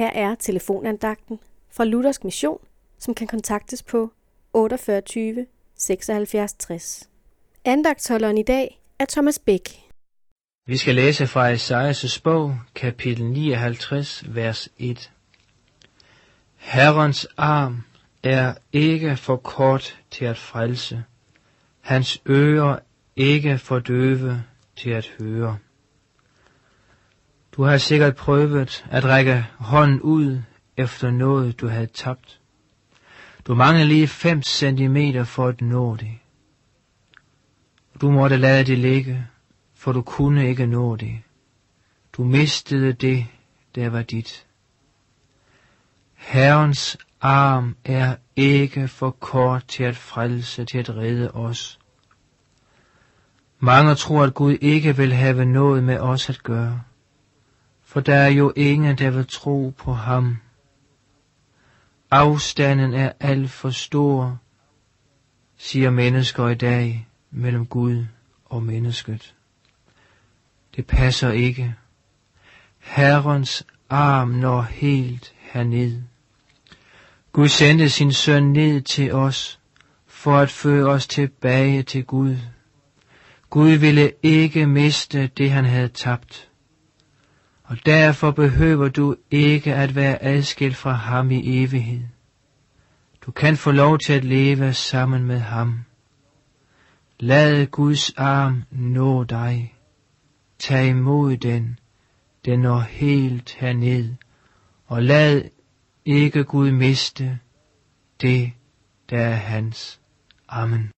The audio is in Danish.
Her er telefonandagten fra Luthersk Mission, som kan kontaktes på 48 76 60. Andagtholderen i dag er Thomas Bæk. Vi skal læse fra Esajas' bog, kapitel 59, vers 1. Herrens arm er ikke for kort til at frelse, hans ører ikke for døve til at høre. Du har sikkert prøvet at række hånden ud efter noget, du havde tabt. Du mangler lige 5 centimeter for at nå det. Du måtte lade det ligge, for du kunne ikke nå det. Du mistede det, der var dit. Herrens arm er ikke for kort til at frelse, til at redde os. Mange tror, at Gud ikke vil have noget med os at gøre, for der er jo ingen, der vil tro på ham. Afstanden er alt for stor, siger mennesker i dag, mellem Gud og mennesket. Det passer ikke. Herrens arm når helt herned. Gud sendte sin søn ned til os, for at føre os tilbage til Gud. Gud ville ikke miste det, han havde tabt. Og derfor behøver du ikke at være adskilt fra ham i evighed. Du kan få lov til at leve sammen med ham. Lad Guds arm nå dig. Tag imod den. Den når helt herned. Og lad ikke Gud miste det, der er hans. Amen.